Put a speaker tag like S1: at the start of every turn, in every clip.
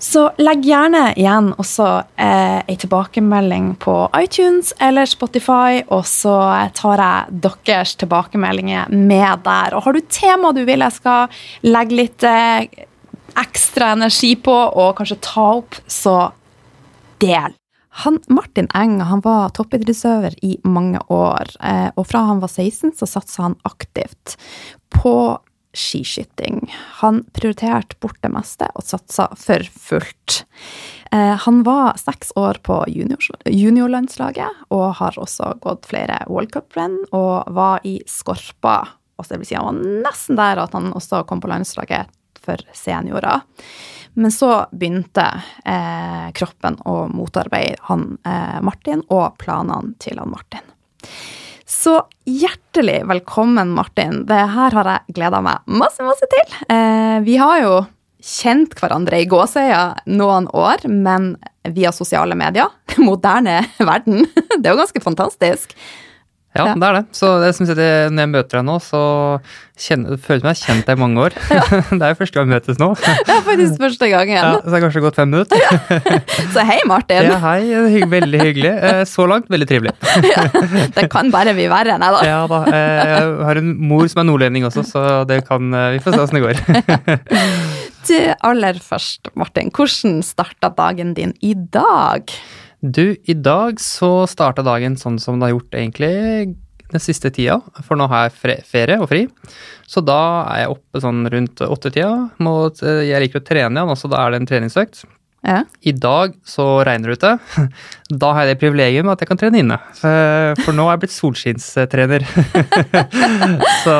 S1: Så legg gjerne igjen også eh, tilbakemelding på iTunes eller Spotify, og så tar jeg deres tilbakemeldinger med der. Og har du tema du vil jeg skal legge litt eh, ekstra energi på, og kanskje ta opp, så del. Han, Martin Eng han var toppidrettsøver i mange år, eh, og fra han var 16 så satsa han aktivt på skiskyting. Han prioriterte bort det meste og satsa for fullt. Eh, han var seks år på juniorlandslaget og har også gått flere World Cup-renn og var i Skorpa. Altså det vil si han var nesten der at han også kom på landslaget for seniorer. Men så begynte eh, kroppen å motarbeide han eh, Martin og planene til han Martin. Så hjertelig velkommen, Martin. Det her har jeg gleda meg masse, masse til. Eh, vi har jo kjent hverandre i gåsøya noen år, men via sosiale medier. Moderne verden. Det er jo ganske fantastisk.
S2: Ja, ja, det er det. Så det som sier, når jeg møter deg nå, så kjenner, føler jeg meg kjent deg i mange år. Ja. det er jo første gang vi møtes nå.
S1: Det er faktisk første gang igjen.
S2: Ja, så det har kanskje gått fem minutter.
S1: Ja. Så hei, Martin.
S2: Ja, hei. Veldig hyggelig. Eh, så langt veldig trivelig.
S1: Det kan bare bli verre, nei da.
S2: Ja da. Eh, jeg har en mor som er nordlending også, så det kan eh, Vi får se åssen det går.
S1: Du, aller først, Martin. Hvordan starta dagen din i dag?
S2: Du, i dag så starta dagen sånn som det har gjort egentlig den siste tida, for nå har jeg ferie og fri. Så da er jeg oppe sånn rundt åttetida. Jeg liker å trene igjen, også da er det en treningsøkt. Ja. I dag så regner det ute. Da har jeg det privilegium at jeg kan trene inne. For nå er jeg blitt solskinnstrener. så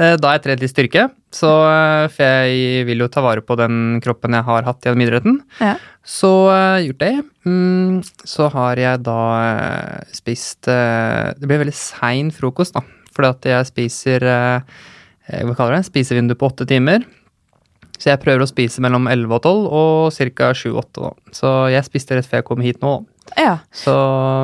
S2: eh, da har jeg trent litt styrke. Så, eh, for jeg vil jo ta vare på den kroppen jeg har hatt gjennom idretten. Ja. Så uh, gjort det. Mm, så har jeg da spist Det blir veldig sein frokost, da. Fordi at jeg spiser Hva kaller det? Spisevindu på åtte timer. Så jeg prøver å spise mellom 11 og 12 og ca. 7-8 nå. Så jeg spiste rett før jeg kom hit nå. Ja. Så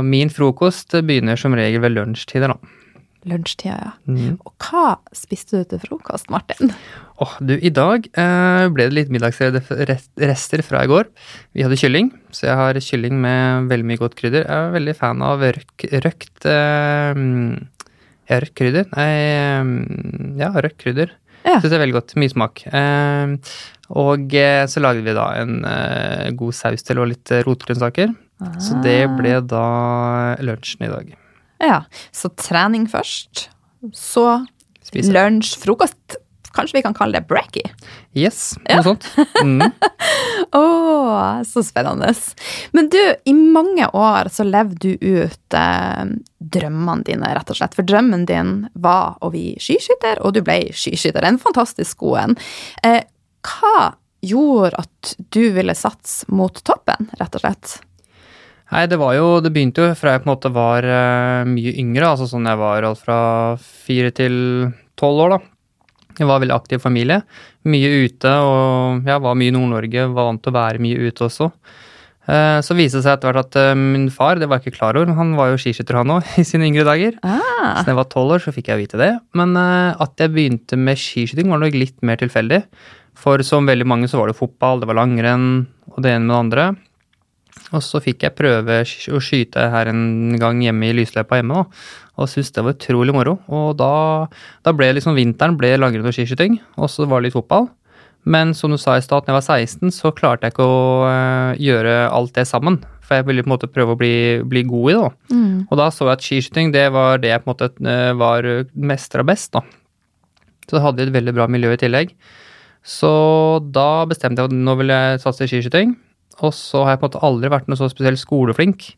S2: min frokost begynner som regel ved lunsjtider, da.
S1: Lunsjtida, ja. Mm. Og hva spiste du til frokost, Martin?
S2: Åh, oh, du, i dag eh, ble det litt middagsrester fra i går. Vi hadde kylling, så jeg har kylling med veldig mye godt krydder. Jeg er veldig fan av røkt, røkt eh, Ja, røkt krydder? Nei, mm, ja, røkt krydder. Ja. Syns det er veldig godt. Mye smak. Eh, og eh, så lagde vi da en eh, god saus til og litt rotgrønnsaker. Ah. Så det ble da lunsjen i dag.
S1: Ja. Så trening først, så lunsj, frokost. Kanskje vi kan kalle det brekkie?
S2: Yes, noe ja. sånt. Mm.
S1: oh, så spennende. Men du, i mange år så levde du ut eh, drømmene dine, rett og slett. For drømmen din var å bli skiskytter, og du ble skiskytter. En fantastisk god en. Eh, hva gjorde at du ville satse mot toppen, rett og slett?
S2: Nei, det var jo Det begynte jo fra jeg på en måte var uh, mye yngre, altså sånn jeg var alt fra fire til tolv år, da. Jeg var veldig aktiv familie. Mye ute, og jeg var mye i Nord-Norge. var Vant til å være mye ute også. Eh, Så viste det seg etter hvert at eh, min far, det var jeg ikke klar over, han var jo skiskytter han òg i sine yngre dager.
S1: Ah,
S2: Så da jeg var tolv år, så fikk jeg vite det. Men eh, at jeg begynte med skiskyting, var nok litt mer tilfeldig. For som veldig mange så var det fotball, det var langrenn og det ene med det andre. Og så fikk jeg prøve å skyte her en gang hjemme i lysløypa hjemme, da. Og syntes det var utrolig moro. Og da, da ble liksom vinteren ble langrenn og skiskyting, og så var det litt fotball. Men som du sa i stad, da jeg var 16, så klarte jeg ikke å eh, gjøre alt det sammen. For jeg ville på en måte prøve å bli, bli god i det.
S1: mm.
S2: Og da så jeg at skiskyting det var det jeg på en måte eh, var mestra best. da. Så jeg hadde et veldig bra miljø i tillegg. Så da bestemte jeg at nå vil jeg satse i skiskyting. Og så har jeg på en måte aldri vært noe så spesielt skoleflink.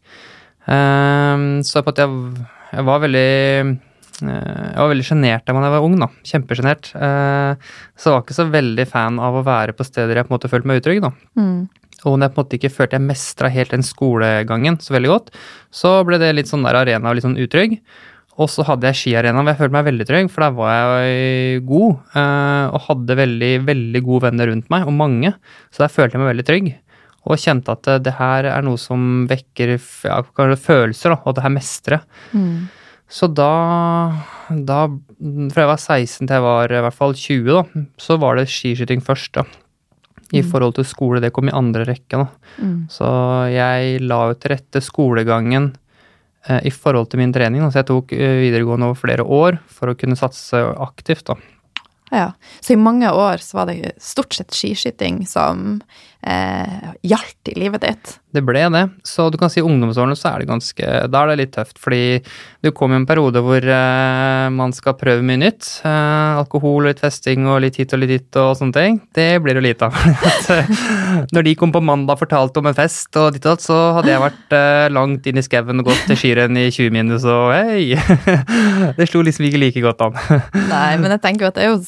S2: Um, så på en måte jeg, jeg var veldig eh, jeg var veldig sjenert da jeg var ung. da, Kjempesjenert. Eh, Så jeg var ikke så veldig fan av å være på steder jeg på en måte følte meg utrygg. da.
S1: Mm.
S2: Og når jeg på en måte ikke følte jeg mestra helt den skolegangen så veldig godt, så ble det litt sånn der arena litt sånn utrygg. Og så hadde jeg skiarena hvor jeg følte meg veldig trygg, for der var jeg god. eh, Og hadde veldig, veldig gode venner rundt meg, og mange. Så der følte jeg meg veldig trygg. Og kjente at eh, det her er noe som vekker ja, følelser, da, og det her mestre.
S1: Mm.
S2: Så da, da Fra jeg var 16 til jeg var i hvert fall 20, da, så var det skiskyting først, da. I forhold til skole, det kom i andre rekke, da.
S1: Mm.
S2: Så jeg la jo til rette skolegangen eh, i forhold til min trening. Da. Så jeg tok eh, videregående over flere år for å kunne satse aktivt, da.
S1: Ja. Så i mange år så var det stort sett skiskyting som eh, gjaldt i livet ditt.
S2: Det ble det. Så du kan si ungdomsårene så er det ganske Da er det litt tøft, fordi du kommer i en periode hvor eh, man skal prøve mye nytt. Eh, alkohol, litt festing og litt hit og litt dit og sånne ting. Det blir det jo lite av. Eh, Når de kom på mandag og fortalte om en fest og ditt og datt, så hadde jeg vært eh, langt inn i skauen og gått til skirenn i 20 minus og hei! Det slo liksom ikke like godt an.
S1: Nei, men jeg tenker jo at det er jo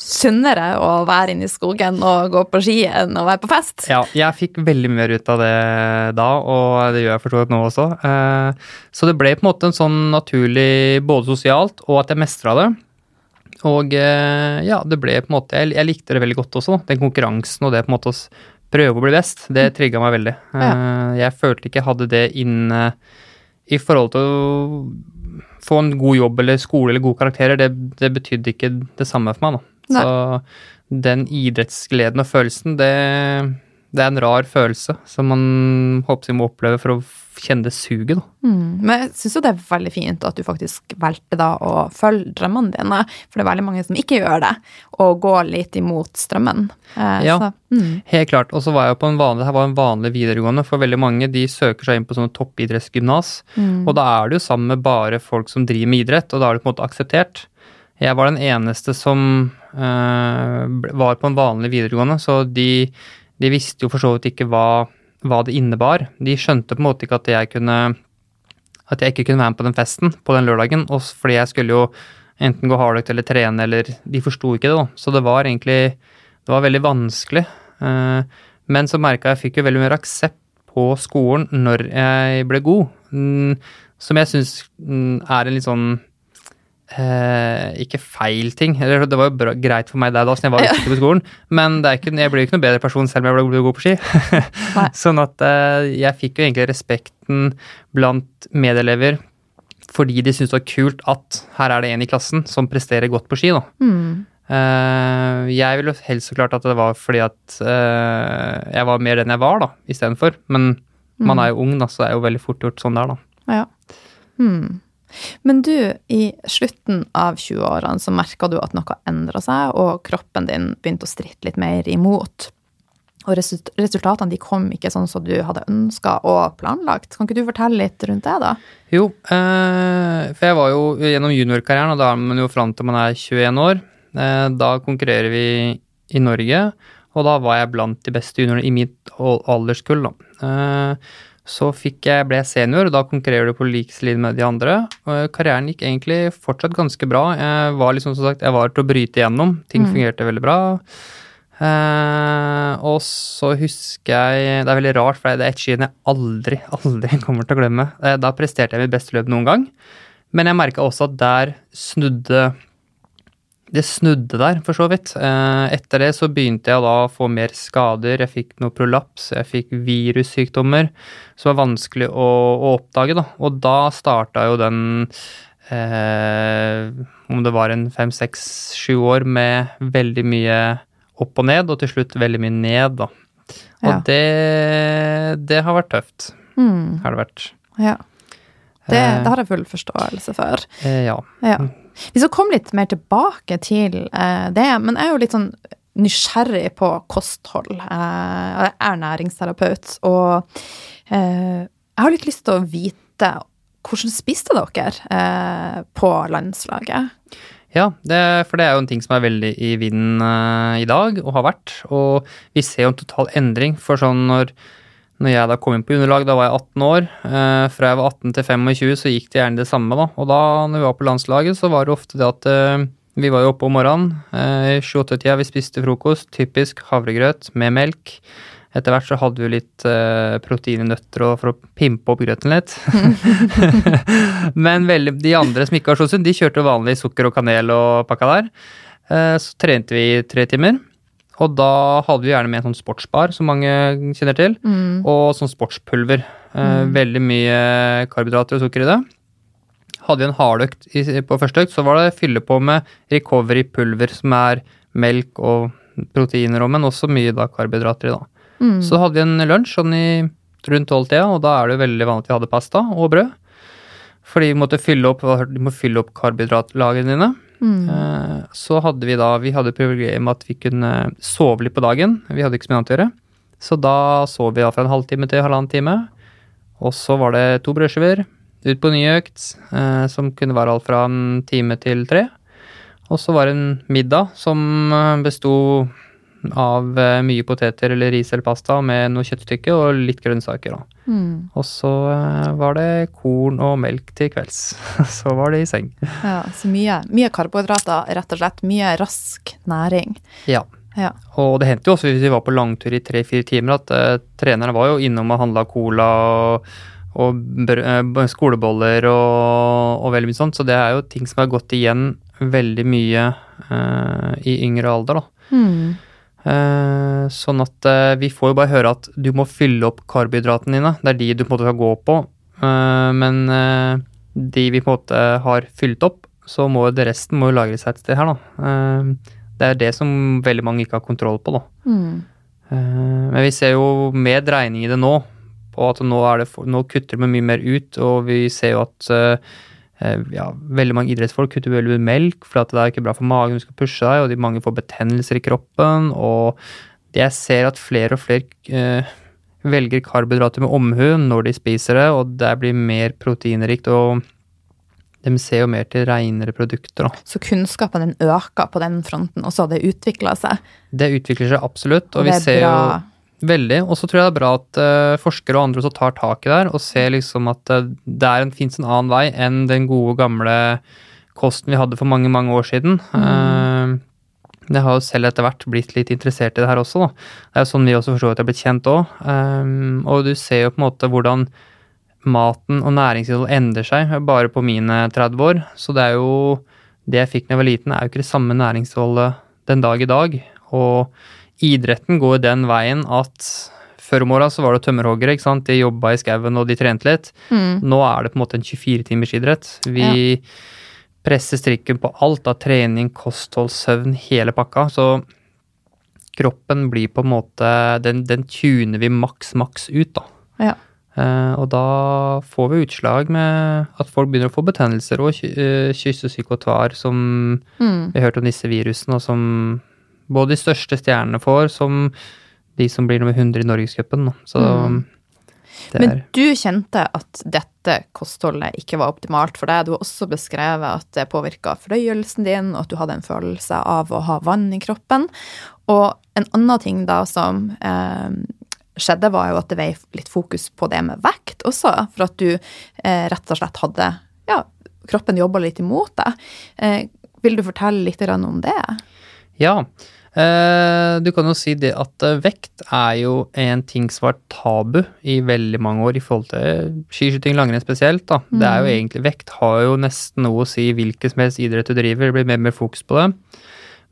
S1: sunnere å være inne i skogen og gå på ski enn å være på fest.
S2: Ja, jeg fikk veldig mye mer ut av det da, og det gjør jeg for så vidt nå også. Eh, Så det ble på en måte en sånn naturlig både sosialt og at jeg mestra det. Og eh, ja, det ble på en måte Jeg, jeg likte det veldig godt også, den konkurransen og det på en måte å prøve å bli best. Det trigga meg veldig. Eh, Jeg følte ikke jeg hadde det inne i forhold til å få en god jobb eller skole eller gode karakterer. Det, det betydde ikke det samme for meg, da.
S1: Nei.
S2: Så den idrettsgleden og følelsen, det, det er en rar følelse som man håper vi må oppleve for å kjenne det suget, da.
S1: Mm. Men jeg syns jo det er veldig fint at du faktisk valgte da å følge drømmene dine, for det er veldig mange som ikke gjør det, og går litt imot strømmen. Eh,
S2: Ja.
S1: Så, mm.
S2: Helt klart. Og så var jeg jo på en vanlig, her var en vanlig videregående, for veldig mange de søker seg inn på sånne toppidrettsgymnas.
S1: Mm.
S2: Og da er du sammen med bare folk som driver med idrett, og da er du på en måte akseptert. Jeg var den eneste som eh, var på en vanlig videregående, så de, de visste jo for så vidt ikke hva, hva det innebar. De skjønte på en måte ikke at jeg kunne at jeg ikke kunne være med på den festen på den lørdagen, fordi jeg skulle jo enten gå hardøkt eller trene, eller De forsto ikke det, da. Så det var egentlig Det var veldig vanskelig. Eh, Men så merka jeg jeg fikk jo veldig mer aksept på skolen når jeg ble god, mm, som jeg syns mm, er en litt sånn eh, ikke feil ting. Det var jo bra, greit for meg der da, siden jeg var dyktig på skolen, men det er ikke, jeg ble jo ikke noe bedre person selv om jeg ble god på ski. Sånn at eh, jeg fikk jo egentlig respekten blant medelever fordi de syntes det var kult at her er det en i klassen som presterer godt på ski. da.
S1: Mm.
S2: Eh, jeg ville helst så klart at det var fordi at eh, jeg var mer den jeg var, da, istedenfor. Men man er jo ung, da, så det er jo veldig fort gjort sånn der, da.
S1: Ja. Hmm. Men du, i slutten av 20-årene så merka du at noe endra seg, og kroppen din begynte å stritte litt mer imot. Og resultatene de kom ikke sånn som du hadde ønska og planlagt. Kan ikke du fortelle litt rundt det, da?
S2: Jo, eh, for jeg var jo gjennom juniorkarrieren, og da er man jo fram til man er 21 år. Eh, da konkurrerer vi i Norge, og da var jeg blant de beste juniorene i mitt alderskull. Da. Så fikk jeg, ble jeg senior, og da konkurrerer du på lik linje med de andre. Karrieren gikk egentlig fortsatt ganske bra. Jeg var liksom, som sagt, jeg var til å bryte igjennom. Ting fungerte veldig bra. Eh, og så husker jeg Det er veldig rart, for det er et skien jeg aldri, aldri kommer til å glemme. Eh, da presterte jeg mitt beste løp noen gang. Men jeg merka også at der snudde det snudde der, for så vidt. Eh, etter det så begynte jeg da å få mer skader. Jeg fikk noe prolaps, jeg fikk virussykdommer som var vanskelig å, å oppdage. da. Og da starta jo den eh, Om det var en fem, seks, sju år med veldig mye opp og ned, og til slutt veldig mye ned, da. Og
S1: Ja.
S2: det, det har vært tøft.
S1: Mm.
S2: Har det vært.
S1: Ja. Det,
S2: Eh.
S1: det har jeg full forståelse for.
S2: Eh, ja.
S1: Ja. Vi skal komme litt mer tilbake til eh, det, men jeg er jo litt sånn nysgjerrig på kosthold. Eh, jeg er næringsterapeut, og eh, jeg har litt lyst til å vite hvordan spiste dere eh, på landslaget?
S2: Ja, det, for det er jo en ting som er veldig i vinden eh, i dag, og har vært. Og vi ser jo en total endring. For sånn når, når jeg da kom inn på underlag, da var jeg 18 år. Eh, fra jeg var 18 til 25, så gikk det gjerne det samme, da. Og da når vi var på landslaget, så var det ofte det at eh, vi var jo oppe om morgenen. I Eh, 28-tida vi spiste frokost. Typisk havregrøt med melk. Etter hvert så hadde vi litt eh, protein i nøtter for å pimpe opp grøten litt. Men veldig, de andre som ikke var sånn, de kjørte vanlig sukker og kanel og pakka der. Eh, så trente vi i tre timer. Og da hadde vi gjerne med en sånn sportsbar, som mange kjenner til, og sånn sportspulver. Mm. Veldig mye karbohydrater og sukker i det. Hadde vi en hardøkt på første økt, så var det fylle på med recovery-pulver, som er melk og proteiner og, men også mye da karbohydrater i. da. Så hadde vi en lunsj sånn i rundt tolvtida, og da er det jo veldig vanlig at vi hadde pasta og brød. Fordi vi måtte fylle opp, vi må fylle opp karbohydratlagene dine. Eh, Så hadde vi da Vi hadde privilegiet med at vi kunne sove litt på dagen. Vi hadde ikke så mye annet å gjøre. Så da sov vi da fra en halvtime til halvannen time. Og så var det to brødskiver, ut på ny økt, eh, som kunne være alt fra en time til tre. Og så var det en middag som eh, besto av mye poteter eller ris eller pasta med noe kjøttstykke og litt grønnsaker. Da.
S1: Mm.
S2: Og så eh, var det korn og melk til kvelds. så var det i seng.
S1: Ja, så mye, mye karbohydrater, rett og slett. Mye rask næring.
S2: Ja.
S1: Ja.
S2: Og det hendte jo også hvis vi var på langtur i tre-fire timer, at uh, trenerne var jo innom og handla cola og, og eh, skoleboller og, og veldig mye sånt. Så det er jo ting som har gått igjen veldig mye uh, i yngre alder, da.
S1: Mm.
S2: Eh, sånn at uh, vi får jo bare høre at du må fylle opp karbohydratene dine. Det er de du på en måte skal gå på. Uh, men de vi på en måte har fylt opp, så må jo det resten må jo lagre seg et sted her, da. Det er det som veldig mange ikke har kontroll på, da.
S1: Mm.
S2: Men vi ser jo med dreining i det nå, på at nå, er det, for- nå kutter vi mye mer ut, og vi ser jo at ja, veldig mange idrettsfolk kutter veldig mye melk, for det er ikke bra for magen, du skal pushe deg, og de mange får betennelser i kroppen, og jeg ser at flere og flere eh, velger karbohydrater med omhu når de spiser det, og det blir mer proteinrikt, og de ser jo mer til reinere produkter, da.
S1: Så kunnskapen den øker på den fronten, og så har det utvikla seg.
S2: Det utvikler seg absolutt, og,
S1: Og
S2: vi
S1: er
S2: ser
S1: bra.
S2: jo Veldig. Og så tror jeg det er bra at uh, forskere og andre også tar tak i det her, og ser liksom at uh, det en, fins en annen vei enn den gode, gamle kosten vi hadde for mange, mange år siden. Eh, jeg har jo selv etter hvert blitt litt interessert i det her også, da. Det er jo sånn vi også for så vidt er blitt kjent òg. og du ser jo på en måte hvordan maten og næringsinnholdet endrer seg bare på mine 30 år. Så det er jo Det jeg fikk da jeg var liten, er jo ikke det samme næringsinnholdet den dag i dag. Og idretten går den veien at før om åra så var det tømmerhoggere, ikke sant. De jobba i skauen og de trente litt.
S1: Mm.
S2: Nå er det på en måte en 24-timers idrett. Vi presser strikken på alt av trening, kosthold, søvn, hele pakka. Så kroppen blir på en måte Den, den tuner vi maks, maks ut, da.
S1: Ja.
S2: Uh, og da får vi utslag med at folk begynner å få betennelser og uh, kyssesyke og tvar, som
S1: Mm.
S2: vi har hørt om disse virusene, og som både de største stjernene får, som de som blir nummer 100 i Norgescupen. Så
S1: Mm. Men du kjente at dette kostholdet ikke var optimalt for deg. Du har også beskrevet at det påvirka fordøyelsen din, og at du hadde en følelse av å ha vann i kroppen. Og en annen ting da som eh, skjedde, var jo at det var litt fokus på det med vekt også, for at du eh, rett og slett hadde Ja, kroppen jobba litt imot deg. Eh, vil du fortelle litt om det?
S2: Ja. Eh, du kan jo si det at eh, vekt er jo en ting som vært tabu i veldig mange år i forhold til skiskyting, langrenn spesielt. da. Det er jo egentlig Vekt har jo nesten noe å si hvilken som helst idrett du driver. Det blir mer og mer fokus på det.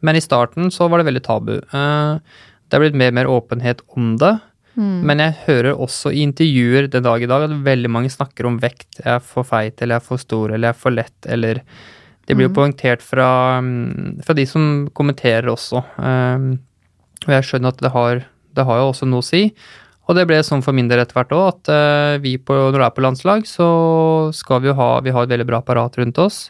S2: Men i starten så var det veldig tabu. Eh, det er blitt mer og mer åpenhet om det. Men jeg hører også i intervjuer den dag i dag at veldig mange snakker om vekt. Jeg er for feit, eller jeg er for stor, eller jeg er for lett, eller Det blir jo poengtert fra, mm, fra de som kommenterer også. Um, og jeg skjønner at det har, det har jo også noe å si. Og det ble sånn for min del etter hvert òg, at eh, vi på, når du er på landslag, så skal vi jo ha Vi har et veldig bra apparat rundt oss.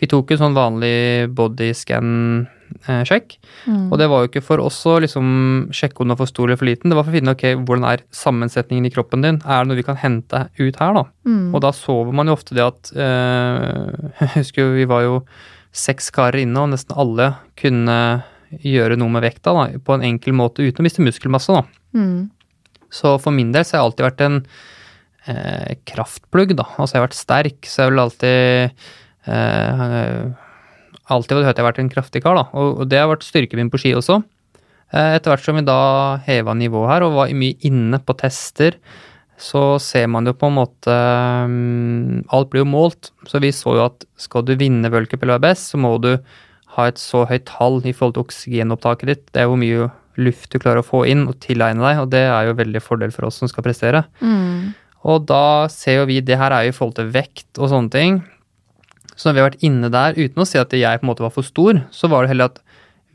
S2: Vi tok en sånn vanlig bodyscan-sjekk. Og det var jo ikke for oss å liksom sjekke om den var for stor eller for liten, det var for å finne ok, hvordan er sammensetningen i kroppen din. Er det noe vi kan hente ut her, da?
S1: Mm.
S2: Og da sover man jo ofte det at øh, Jeg husker jo vi var jo seks karer inne, og nesten alle kunne gjøre noe med vekta da, på en enkel måte uten å miste muskelmasse. da.
S1: Mm.
S2: Så for min del så har jeg alltid vært en eh, kraftplugg, da. Altså jeg har vært sterk, så jeg vil alltid eh, Alltid hørt jeg har vært en kraftig kar, da. Og, det har vært styrken min på ski også. Eh, etter hvert som vi da heva nivået her og var mye inne på tester, så ser man jo på en måte Alt blir jo målt. Så vi så jo at skal du vinne World Cup eller være best, så må du ha et så høyt tall i forhold til oksygenopptaket ditt. Det er hvor mye luft du klarer å få inn og tilegne deg, og det er jo veldig fordel for oss som skal prestere.
S1: Mm.
S2: Og da ser jo vi det her er jo i forhold til vekt og sånne ting. Så når vi har vært inne der, uten å si at jeg på en måte var for stor, så var det heller at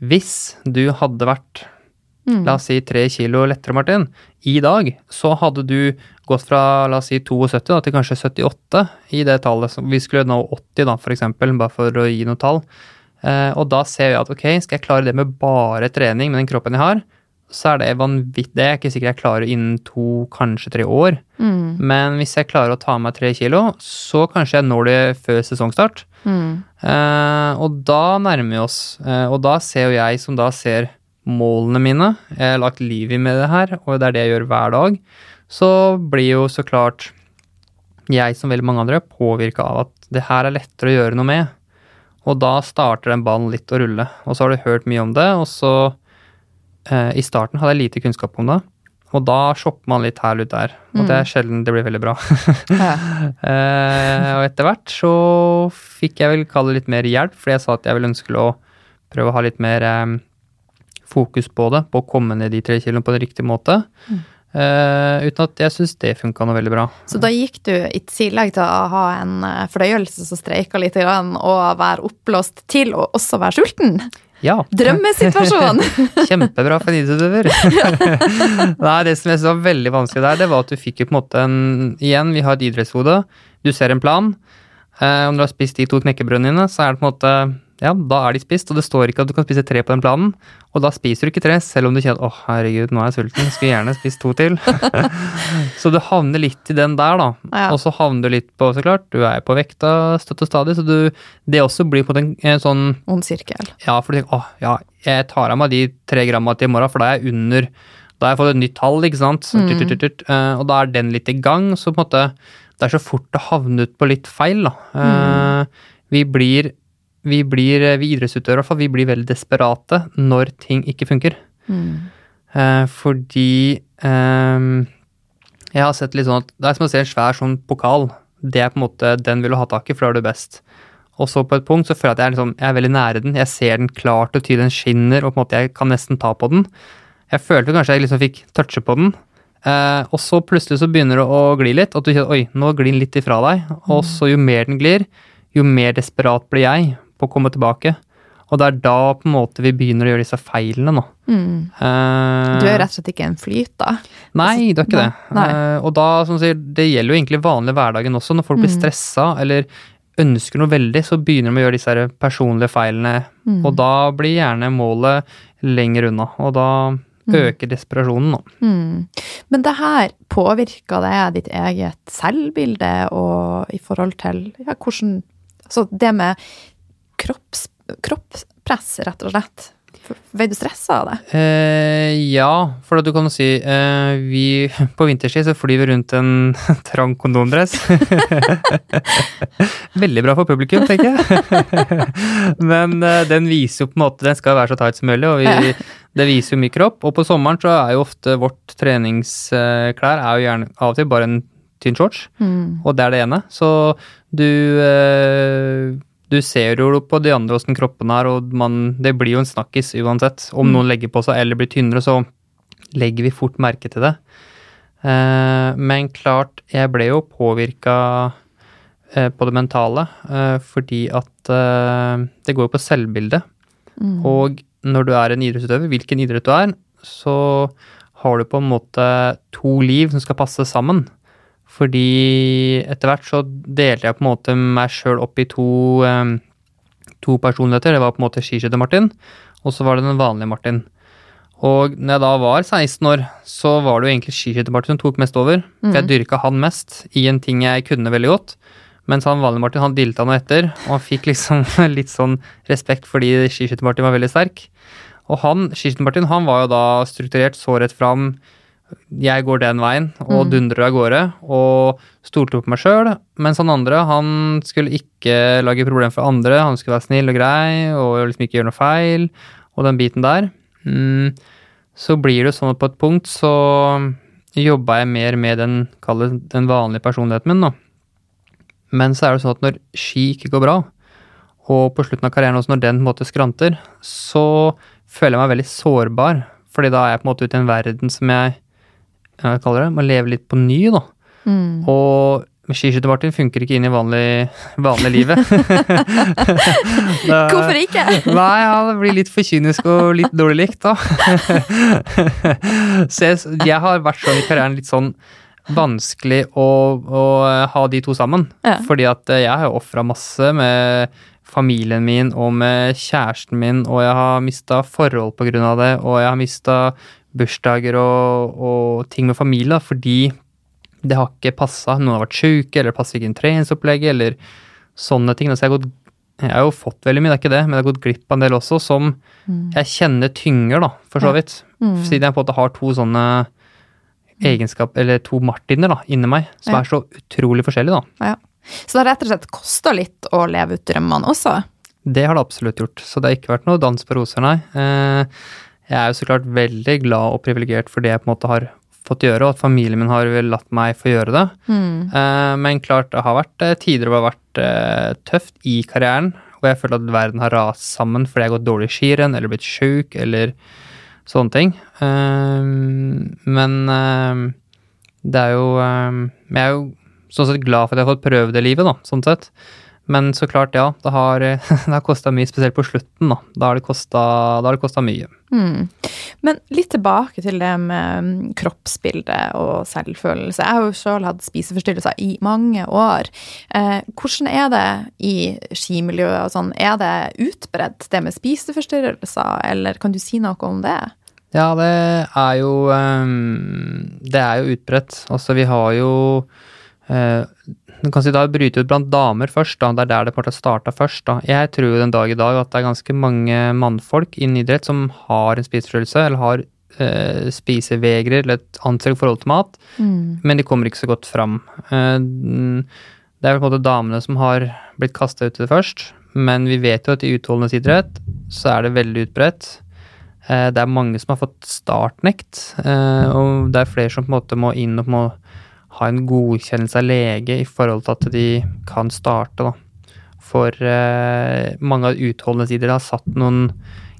S2: hvis du hadde vært
S1: Mm.
S2: la oss si tre kilo lettere, Martin, i dag, så hadde du gått fra la oss si 72 da, til kanskje 78 i det tallet. Vi skulle nå 80 da, eksempel, bare for å gi noe tall. Eh, og da ser jeg at ok, skal jeg klare det med bare trening med den kroppen jeg har, så er det vanvittig. Det er jeg ikke sikkert jeg klarer innen to, kanskje tre år.
S1: Mm.
S2: Men hvis jeg klarer å ta meg tre kilo, så kanskje jeg når det før sesongstart.
S1: Mm.
S2: Eh, og da nærmer vi oss. Eh, og da ser jo jeg, som da ser målene mine, jeg har lagt liv i med det her, og det er det jeg gjør hver dag, så blir jo så klart jeg, som veldig mange andre, påvirka av at det her er lettere å gjøre noe med. Og da starter den ballen litt å rulle. Og så har du hørt mye om det, og så eh, I starten hadde jeg lite kunnskap om det. Og da shopper man litt her og der. Og det er sjelden det blir veldig bra.
S1: Ja.
S2: Eh, og etter hvert så fikk jeg vel kalle det litt mer hjelp, fordi jeg sa at jeg ville ønske å prøve å ha litt mer eh, fokus på det, på å komme ned de tre kiloene på en riktig måte. Eh, uten at jeg syns det funka noe veldig bra.
S1: Så da gikk du, i tillegg til å ha en eh, fordøyelse som streika litt, og være oppblåst, til å også være sulten?
S2: Ja.
S1: Drømmesituasjon!
S2: Kjempebra for en idrettsutøver. Nei, det som jeg syntes var veldig vanskelig der, det var at du fikk jo på en måte en Igjen, vi har et idrettshode. Du ser en plan. Eh, om du har spist de to knekkebrødene dine, så er det på en måte Ja, da er de spist, og det står ikke at du kan spise tre på den planen. Og da spiser du ikke tre, selv om du kjenner 'Å, herregud, nå er jeg sulten. Skulle gjerne spist to til'. så du havner litt i den der, da.
S1: Ja.
S2: Og så havner du litt på, så klart, du er på vekta støtt og stadig, så du Det også blir på en, en sånn
S1: Ond sirkel.
S2: ja, for du tenker åh, ja, jeg tar av meg de tre gramma til i morgen, for da er jeg under Da har jeg fått et nytt tall, ikke sant. Så tut, tut, tut. Eh, og da er den litt i gang, så på en måte Det er så fort å havne ut på litt feil, da. Eh, vi blir vi blir, vi idrettsutøvere i hvert fall, vi blir veldig desperate når ting ikke funker.
S1: Mm.
S2: Eh, fordi eh, jeg har sett litt sånn at det er som å se en svær sånn pokal. Det er på en måte den vil du ha tak i, for da er du best. Og så på et punkt så føler jeg at jeg er, liksom, jeg er veldig nære den. Jeg ser den klart og tydelig, den skinner, og på en måte jeg kan nesten ta på den. Jeg følte kanskje jeg liksom fikk touche på den. Eh, og så plutselig så begynner det å gli litt, at du kjenner oi, nå glir den litt ifra deg. Og så jo mer den glir, jo mer desperat blir jeg på å komme tilbake. Og det er da på en måte vi begynner å gjøre disse feilene nå.
S1: Mm.
S2: Uh,
S1: Du er rett og slett ikke en flyt, da.
S2: Nei, det er ikke det. Eh, og da, som du sier, det gjelder jo egentlig vanlig hverdagen også. Når folk blir stressa eller ønsker noe veldig, så begynner de å gjøre disse personlige feilene. Og da blir gjerne målet lenger unna. Og da øker desperasjonen, da.
S1: Mm. Men det her, påvirker det ditt eget selvbilde og i forhold til ja, hvordan Altså det med kropps, kroppspress, rett og slett. Ble du stressa av det?
S2: Eh, ja, for du kan jo si eh, vi, På vinterstid så flyr vi rundt en trang kondomdress. Veldig bra for publikum, tenker jeg. Men eh, den viser jo på en måte Den skal være så tight som mulig, og vi, det viser jo mye kropp. Og på sommeren så er jo ofte vårt treningsklær er jo gjerne av og til bare en tynn shorts,
S1: Mm.
S2: og det er det ene. Så du eh, du ser jo på de andre åssen kroppen er, og man, det blir jo en snakkis uansett. Om noen legger på seg eller blir tynnere, så legger vi fort merke til det. Eh, men klart, jeg ble jo påvirka eh, på det mentale, eh, fordi at eh, det går jo på selvbildet.
S1: Mm.
S2: Og når du er en idrettsutøver, hvilken idrett du er, så har du på en måte to liv som skal passe sammen. Fordi etter hvert så delte jeg på en måte meg sjøl opp i to, um, to personligheter. Det var på en måte skiskytter-Martin, og så var det den vanlige Martin. Og når jeg da var 16 år, så var det jo egentlig skiskytter-Martin som tok mest over. For jeg dyrka han mest i en ting jeg kunne veldig godt. Mens han vanlige Martin han dilta noe etter, og han fikk liksom litt sånn respekt fordi skiskytter-Martin var veldig sterk. Og han, skiskytter-Martin, han var jo da strukturert så rett fram. Jeg går den veien, og dundrer av gårde, og stolte på meg sjøl. Mens han andre, han skulle ikke lage problemer for andre, han skulle være snill og grei, og liksom ikke gjøre noe feil, og den biten der. Mm, så blir det sånn at på et punkt så jobba jeg mer med den, kallet, den vanlige personligheten min, da. Men så er det sånn at når ski ikke går bra, og på slutten av karrieren også når den på en måte skranter, så føler jeg meg veldig sårbar. Fordi da er jeg på en måte ute i en verden som jeg, jeg kaller det, må leve litt på ny, da.
S1: Mm.
S2: Og skiskytter-Martin funker ikke inn i vanlig, vanlig livet. Da-
S1: Hvorfor ikke?
S2: Nei, han blir litt for kynisk og litt dårlig likt, da. Så jeg, jeg har vært sånn i karrieren litt sånn vanskelig å, å ha de to sammen.
S1: Ja.
S2: Fordi at jeg har ofra masse med familien min og med kjæresten min, og jeg har mista forhold av det, og jeg har mista bursdager og, og ting med familie, da, fordi det har ikke passa. Noen har vært sjuke, eller det passer ikke inn treningsopplegget, eller sånne ting. Så jeg har, gått, jeg har jo fått veldig mye, det er ikke det, men jeg har gått glipp av en del også, som jeg kjenner tynger, da, for så vidt. Siden jeg på en måte har to sånne egenskap, eller to Martiner da, inni meg, som
S1: Ja.
S2: er så utrolig forskjellige, da.
S1: Ja. Så det har rett og slett kosta litt å leve ut drømmene også?
S2: Det har det absolutt gjort, så det har ikke vært noe dans på roser, nei. Eh, Jeg er jo så klart veldig glad og privilegert for det jeg på en måte har fått gjøre, og at familien min har vel latt meg få gjøre det.
S1: Mm.
S2: Eh, Men klart, det har vært eh, tider hvor det har vært eh, tøft i karrieren, hvor jeg føler at verden har rast sammen fordi jeg har gått dårlig i skirenn, eller blitt sjuk, eller sånne ting. Men det er jo Jeg er jo sånn sett glad for at jeg har fått prøve det livet, da, sånn sett. Men så klart, ja, det har, det har kosta mye, spesielt på slutten, da. Da har det kosta mye.
S1: Mm. Men litt tilbake til det med kroppsbildet kroppsbilde og selvfølelse. Jeg har jo sjøl hatt spiseforstyrrelser i mange år. Eh, hvordan er det i skimiljøet og sånn? Er det utbredt, det med spiseforstyrrelser, eller kan du si noe om det?
S2: Ja, det er jo ehm, Det er jo utbredt. Altså, vi har jo eh, du kan si Det har brytet ut blant damer først. da, Det er der det på en måte starta først. da. Jeg tror jo den dag i dag at det er ganske mange mannfolk innen idrett som har en spiseforstyrrelse, eller har eh, spisevegrer eller et anstrengt forhold til mat, men de kommer ikke så godt fram. Eh, det er vel på en måte damene som har blitt kasta ut i det først, men vi vet jo at i utholdenhetsidrett så er det veldig utbredt. Eh, Det er mange som har fått startnekt, eh, og det er flere som på en måte må inn og må ha en godkjennelse av lege i forhold til at de kan starte. Da. For eh, mange av utholdenhetsidretter har satt noen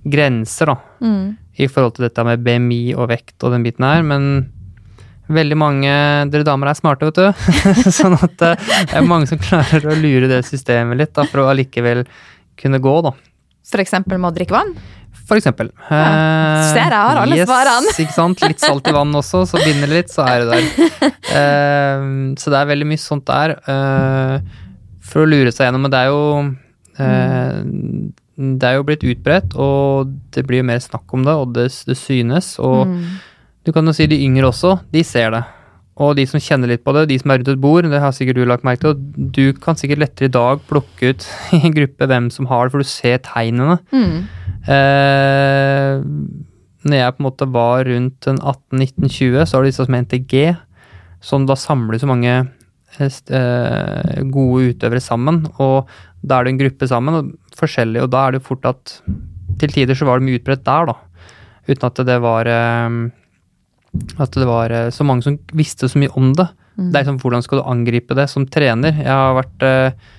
S2: grenser da,
S1: Mm.
S2: i forhold til dette med BMI og vekt og den biten her, men veldig mange dere damer er smarte, vet du. sånn at eh, det er mange som klarer å lure det systemet litt da, for å allikevel kunne gå, da.
S1: For eksempel med å drikke vann?
S2: For eksempel.
S1: Ja. Ser jeg har alle
S2: yes,
S1: svarene.
S2: ikke sant. Litt salt i vann også, så binder det litt, så er det der. Uh, så det er veldig mye sånt der. Uh, for å lure seg gjennom, men det er jo uh, Det er jo blitt utbredt, og det blir mer snakk om det, og det, det synes. Og
S1: Mm.
S2: du kan jo si de yngre også, de ser det. Og de som kjenner litt på det, de som er rundt et bord, det har sikkert du lagt merke til, du kan sikkert lettere i dag plukke ut i en gruppe hvem som har det, for du ser tegnene.
S1: Mm.
S2: Eh, når jeg på en måte var rundt 18-19-20, så var det disse som het NTG, som da samler så mange eh, gode utøvere sammen. Og da er det en gruppe sammen, og forskjellig, og da er det jo fort at til tider så var det mye utbredt der, da. Uten at det var eh, At det var eh, så mange som visste så mye om det.
S1: Mm.
S2: Det er liksom hvordan skal du angripe det som trener. Jeg har vært eh,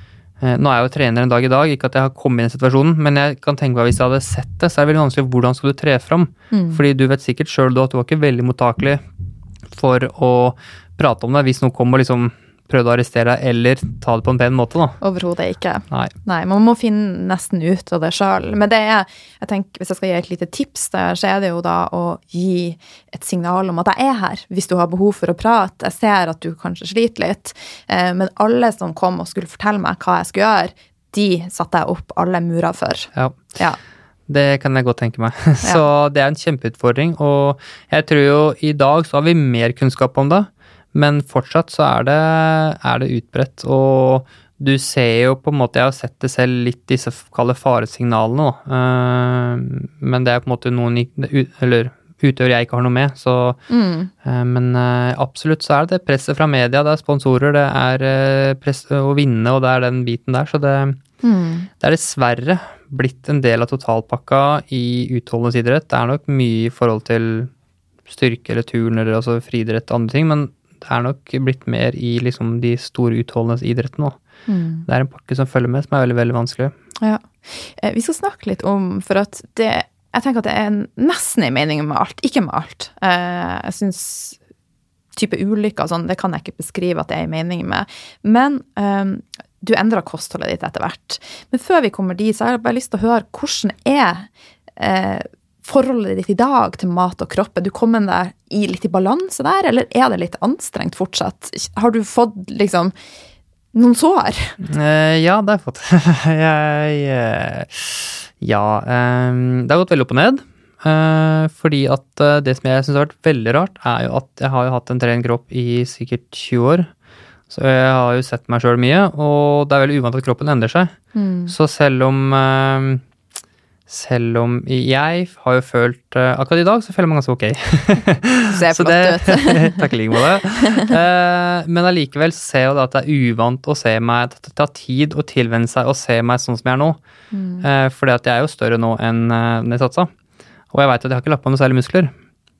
S2: eh, Nå er jeg jo trener en dag i dag, ikke at jeg har kommet i den situasjonen, men jeg kan tenke meg hvis jeg hadde sett det, så er det veldig vanskelig hvordan skal du tre fram.
S1: Mm.
S2: Fordi du vet sikkert sjøl at du var ikke veldig mottakelig for å prate om det hvis noen kom og liksom prøvde å arrestere deg, eller ta det på en pen måte, da.
S1: Overhodet ikke.
S2: Nei.
S1: Nei, man må finne nesten ut av det sjøl. Men det er, jeg tenker, hvis jeg skal gi et lite tips der, så er det jo da å gi et signal om at jeg er her, hvis du har behov for å prate. Jeg ser at du kanskje sliter litt, eh, men alle som kom og skulle fortelle meg hva jeg skulle gjøre, de satte jeg opp alle murer for.
S2: Ja.
S1: Ja.
S2: Det kan jeg godt tenke meg. Så det er en kjempeutfordring. Og jeg tror jo i dag så har vi mer kunnskap om det, men fortsatt så er det, er det utbredt. Og du ser jo på en måte Jeg har sett det selv litt, disse kalde faresignalene, da. Eh, Men det er på en måte noen Eller utøver jeg ikke har noe med, så
S1: Mm.
S2: eh, Men eh, absolutt så er det presset fra media, det er sponsorer, det er press å vinne, og det er den biten der. Så det,
S1: Mm.
S2: det er dessverre blitt en del av totalpakka i utholdenhetsidrett. Det er nok mye i forhold til styrke eller turn eller altså friidrett og andre ting, men det er nok blitt mer i liksom de store utholdenhetsidrettene òg.
S1: Mm.
S2: Det er en pakke som følger med, som er veldig, veldig vanskelig.
S1: Ja. Eh, Vi skal snakke litt om, for at det Jeg tenker at det er nesten en mening med alt. Ikke med alt. Eh, Jeg syns type ulykker og sånn, det kan jeg ikke beskrive at det er en mening med. Men um, du endrer kostholdet ditt etter hvert. Men før vi kommer dit, så har jeg bare lyst til å høre hvordan er eh, forholdet ditt i dag til mat og kropp? Er du kommet deg i litt i balanse der, eller er det litt anstrengt fortsatt? Har du fått liksom noen sår?
S2: Uh, ja, det har jeg fått. jeg eh, Ja. um, det har gått veldig opp og ned. Uh, fordi at uh, det som jeg syns har vært veldig rart, er jo at jeg har jo hatt en trent kropp i sikkert 20 år. Så jeg har jo sett meg sjøl mye, og det er veldig uvant at kroppen endrer seg. Så selv om eh, selv om jeg har jo følt eh, Akkurat i dag så føler jeg meg ganske ok.
S1: Ser
S2: Så
S1: flott ut.
S2: Takk i like måte. Eh, men allikevel ser jeg jo at det er uvant å se meg Det tar tid å tilvenne seg å se meg sånn som jeg er nå. Mm. fordi at jeg er jo større nå enn uh, jeg satsa. Og jeg veit at jeg har ikke lagt på noe særlig muskler.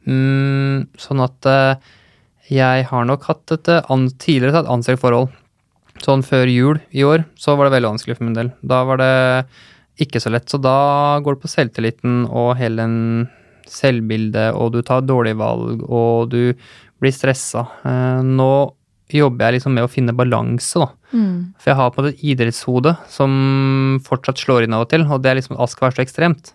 S2: Mm, sånn at eh, jeg har nok hatt et eh, tidligere et anstrengt forhold. Sånn før jul i år så var det veldig vanskelig for min del. Da var det ikke så lett. Så da går det på selvtilliten og hele den selvbildet, og du tar dårlige valg, og du blir stressa. Eh, nå jobber jeg liksom med å finne balanse, da.
S1: Mm.
S2: For jeg har på en måte et idrettshode som fortsatt slår inn av og til, og det er liksom alt skal være så ekstremt.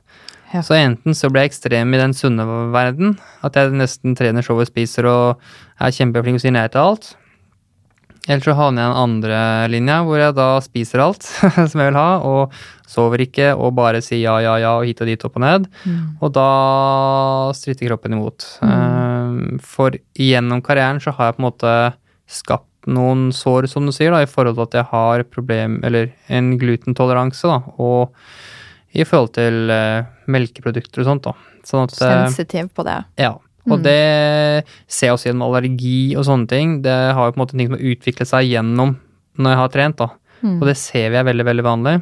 S1: Ja.
S2: Så enten så blir jeg ekstrem i den sunne verden, at jeg nesten trener, showet, spiser og er kjempeflink og sier nei til alt. Eller så havner jeg i den andre linja, hvor jeg da spiser alt som jeg vil ha, og sover ikke og bare sier ja, ja, ja og hit og dit, opp og ned. Og da stritter kroppen imot. Mm. For gjennom karrieren så har jeg på en måte skapt noen sår, som du sier, da, i forhold til at jeg har problem, eller en glutentoleranse, da, og i forhold til eh, melkeprodukter og sånt, da. Sånn at eh,
S1: Sensitiv på det.
S2: ja. Og det ser jeg også gjennom allergi og sånne ting. Det har jo på en måte ting som har utviklet seg gjennom når jeg har trent, da. Og det ser vi er veldig, veldig vanlig.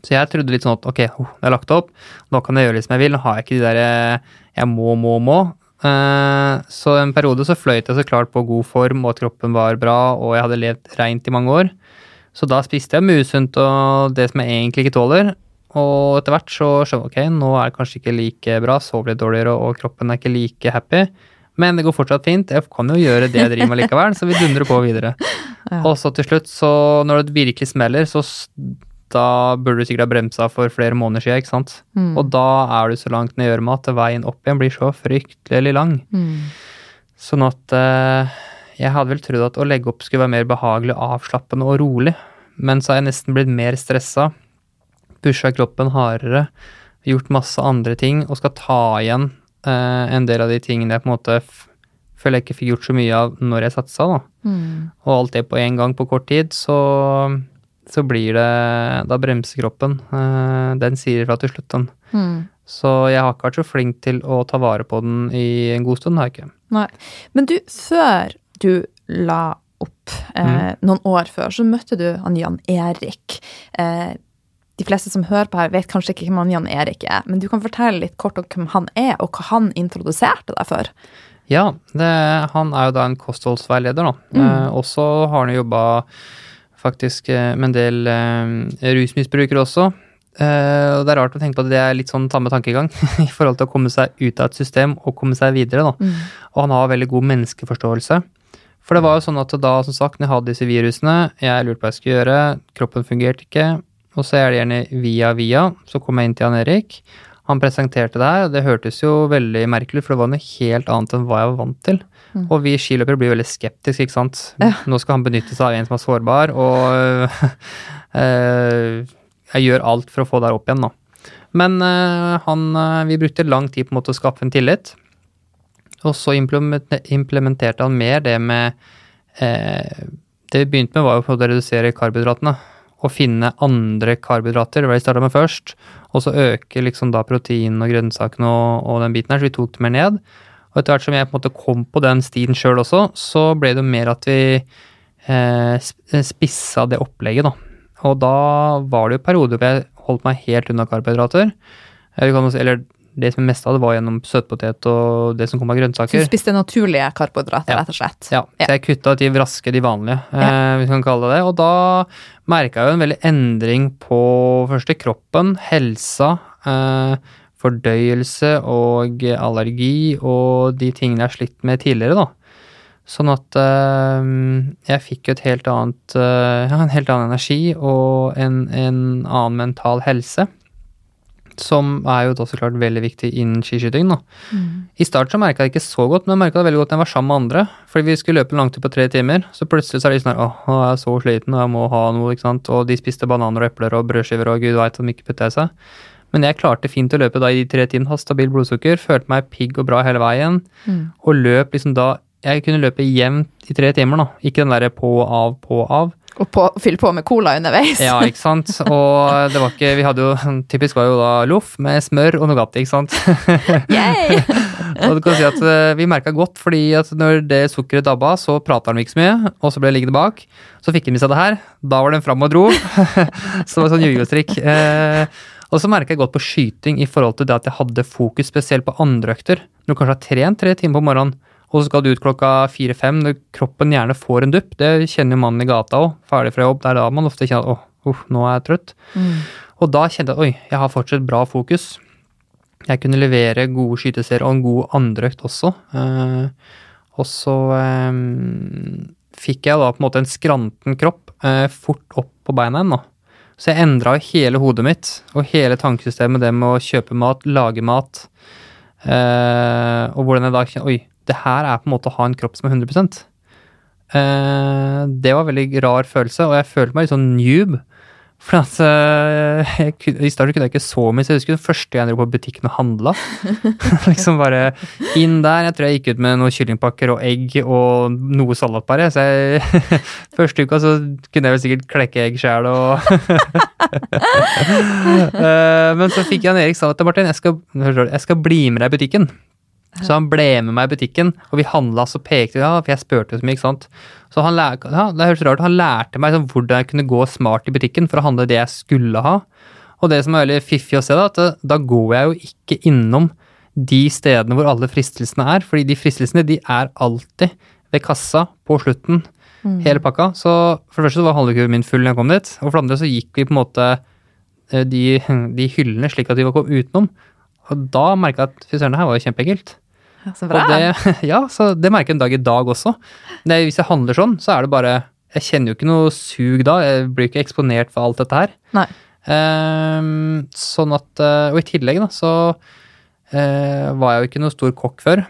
S2: Så jeg trodde litt sånn at ok, oh, det er lagt opp, nå kan jeg gjøre litt som jeg vil. Nå har jeg ikke de der eh, jeg må, må, må. Uh, så en periode så fløyt jeg så klart på god form, og at kroppen var bra, og jeg hadde levd reint i mange år. Så da spiste jeg mye usunt og det som jeg egentlig ikke tåler. Og etter hvert så skjønner ok, nå er det kanskje ikke like bra, sover litt dårligere, og kroppen er ikke like happy. Men det går fortsatt fint. Jeg kan jo gjøre det jeg driver med likevel, så vi dundrer på videre. Og så til slutt, så når det virkelig smeller, så da burde du sikkert ha bremsa for flere måneder siden, ikke sant. Og da er du så langt ned i gjørma at veien opp igjen blir så fryktelig lang. Sånn at eh, jeg hadde vel trodd at å legge opp skulle være mer behagelig, avslappende og rolig. Men så har jeg nesten blitt mer stressa. Pusha kroppen hardere. Gjort masse andre ting og skal ta igjen eh, en del av de tingene jeg på en måte føler jeg ikke fikk gjort så mye av når jeg satsa. da. Og alt det på én gang på kort tid, så så blir det Da bremser kroppen. Eh, den sier ifra til slutt, den.
S1: Mm.
S2: Så jeg har ikke vært så flink til å ta vare på den i en god stund, har jeg ikke.
S1: Nei. Men du, før du la opp, eh, noen år før, så møtte du han Jan Erik. Eh, de fleste som hører på her, vet kanskje ikke hvem han Jan Erik er, men du kan fortelle litt kort om hvem han er, og hva han introduserte deg for.
S2: Ja, det, han er jo da en kostholdsveileder, da. Eh, og så har han jo jobba faktisk eh, med en del eh, rusmisbrukere også. Eh, og det er rart å tenke på at det er litt sånn samme tankegang i forhold til å komme seg ut av et system og komme seg videre, da. Og han har veldig god menneskeforståelse. For det var jo sånn at da, som sagt, når jeg hadde disse virusene, jeg lurte på hva jeg skulle gjøre, kroppen fungerte ikke, og så er det gjerne via via, så kom jeg inn til Jan Erik. Han presenterte det her, og det hørtes jo veldig merkelig ut, for det var noe helt annet enn hva jeg var vant til. Og vi skiløpere blir veldig skeptiske, ikke sant. Nå skal han benytte seg av en som er sårbar, og eh, jeg gjør alt for å få det her opp igjen, da. Men øh, han, eh, vi brukte lang tid på en måte å skaffe en tillit. Og så implementerte han mer det med Det vi begynte med, var jo å redusere karbohydratene. Og finne andre karbohydrater, det var det vi starta med først. Og så øke liksom da protein og grønnsakene og, og den biten her, så vi tok det mer ned. Og etter hvert som jeg på en måte kom på den stien sjøl også, så ble det jo mer at vi eh, spissa det opplegget, da. Og da var det jo perioder hvor jeg holdt meg helt unna karbohydrater. Eller, det som mest av det var gjennom søtpotet og det som kom av
S1: Så
S2: grønnsaker.
S1: du spiste naturlige karbohydrater,
S2: Ja.
S1: rett og slett?
S2: Ja,
S1: Ja.
S2: så jeg kutta de raske, de vanlige, eh, hvis man kan kalle det det. Og da merka jeg jo en veldig endring på først i kroppen, helsa, eh, fordøyelse og allergi og de tingene jeg har slitt med tidligere, da. Sånn at øh, jeg fikk jo et helt annet øh, ja, en helt annen energi og en, en annen mental helse. Som er jo da så klart veldig viktig innen skiskyting. da. I start så merka jeg det ikke så godt, men jeg merka det veldig godt når jeg var sammen med andre. Fordi vi skulle løpe en langtur på tre timer, så plutselig så er de sånn her åh, nå er jeg så sliten og jeg må ha noe, ikke sant. Og de spiste bananer og epler og brødskiver og gud veit om ikke putta i seg. Men jeg klarte fint å løpe da i de tre timene, hadde stabilt blodsukker, følte meg pigg og bra hele veien. Og løp liksom da Jeg kunne løpe jevnt i tre timer, da. Ikke den derre på, av, på, av.
S1: Og på, fylle på med cola underveis?
S2: Ja, ikke sant. Og det var ikke Vi hadde jo Typisk var jo da loff med smør og Nugatti, ikke sant. Og du kan si at eh, Vi merka godt, fordi at når det sukkeret dabba, så prata han ikke så mye, og så ble det liggende bak. Så fikk de med seg det her. Da var den fram og dro. så det var sånn jojo-strikk. Eh, og så merka jeg godt på skyting i forhold til det at jeg hadde fokus spesielt på andre økter. Når du kanskje har trent tre timer på morgenen, og så skal du ut klokka fire-fem, kroppen gjerne får en dupp. Det kjenner jo mannen i gata òg, ferdig fra jobb. Det er da man ofte kjenner at åh, uff, nå er jeg trøtt. Og da kjente jeg oi, jeg har fortsatt bra fokus. Jeg kunne levere gode skyteserier og en god andreøkt også. Eh, og så eh, fikk jeg da på en måte en skranten kropp eh, fort opp på beina igjen. Så jeg endra hele hodet mitt og hele tankesystemet, det med å kjøpe mat, lage mat. Eh, og hvordan jeg da kjenner Oi, det her er på en måte å ha en kropp som er 100 eh, Det var en veldig rar følelse, og jeg følte meg litt sånn noob. For at, eh, jeg, I starten kunne jeg ikke så mye, så jeg husker den første jeg dro på butikken og handla. liksom bare inn der. Jeg tror jeg gikk ut med noen kyllingpakker og egg og noe salat bare. Så jeg, første uka så kunne jeg vel sikkert klekke egg sjæl og Eh, Men så fikk jeg Jan Erik sa til Martin jeg skal, jeg skal bli med deg i butikken. Så han ble med meg i butikken, og vi handla, så pekte ja, for jeg spurte så mye, ikke sant. Så han lær, ja, det høres rart han lærte meg sånn, hvordan jeg kunne gå smart i butikken for å handle det jeg skulle ha. Og det som er veldig fiffig å se, da, at da går jeg jo ikke innom de stedene hvor alle fristelsene er, fordi de fristelsene de er alltid ved kassa på slutten, hele pakka. Så for det første så var handlekurven min full når jeg kom dit, og for det andre så gikk vi på en måte eh, de, de hyllene slik at vi var kommet utenom. Og da merka jeg at fy søren, det her var jo kjempeekkelt.
S1: Ja, så bra.
S2: det, ja, så det merker jeg en dag i dag også. Det, hvis jeg handler sånn, så er det bare Jeg kjenner jo ikke noe sug da. Jeg blir ikke eksponert for alt dette her.
S1: Nei.
S2: Um, sånn at eh, Og i tillegg, da, så uh, var jeg jo ikke noe stor kokk før.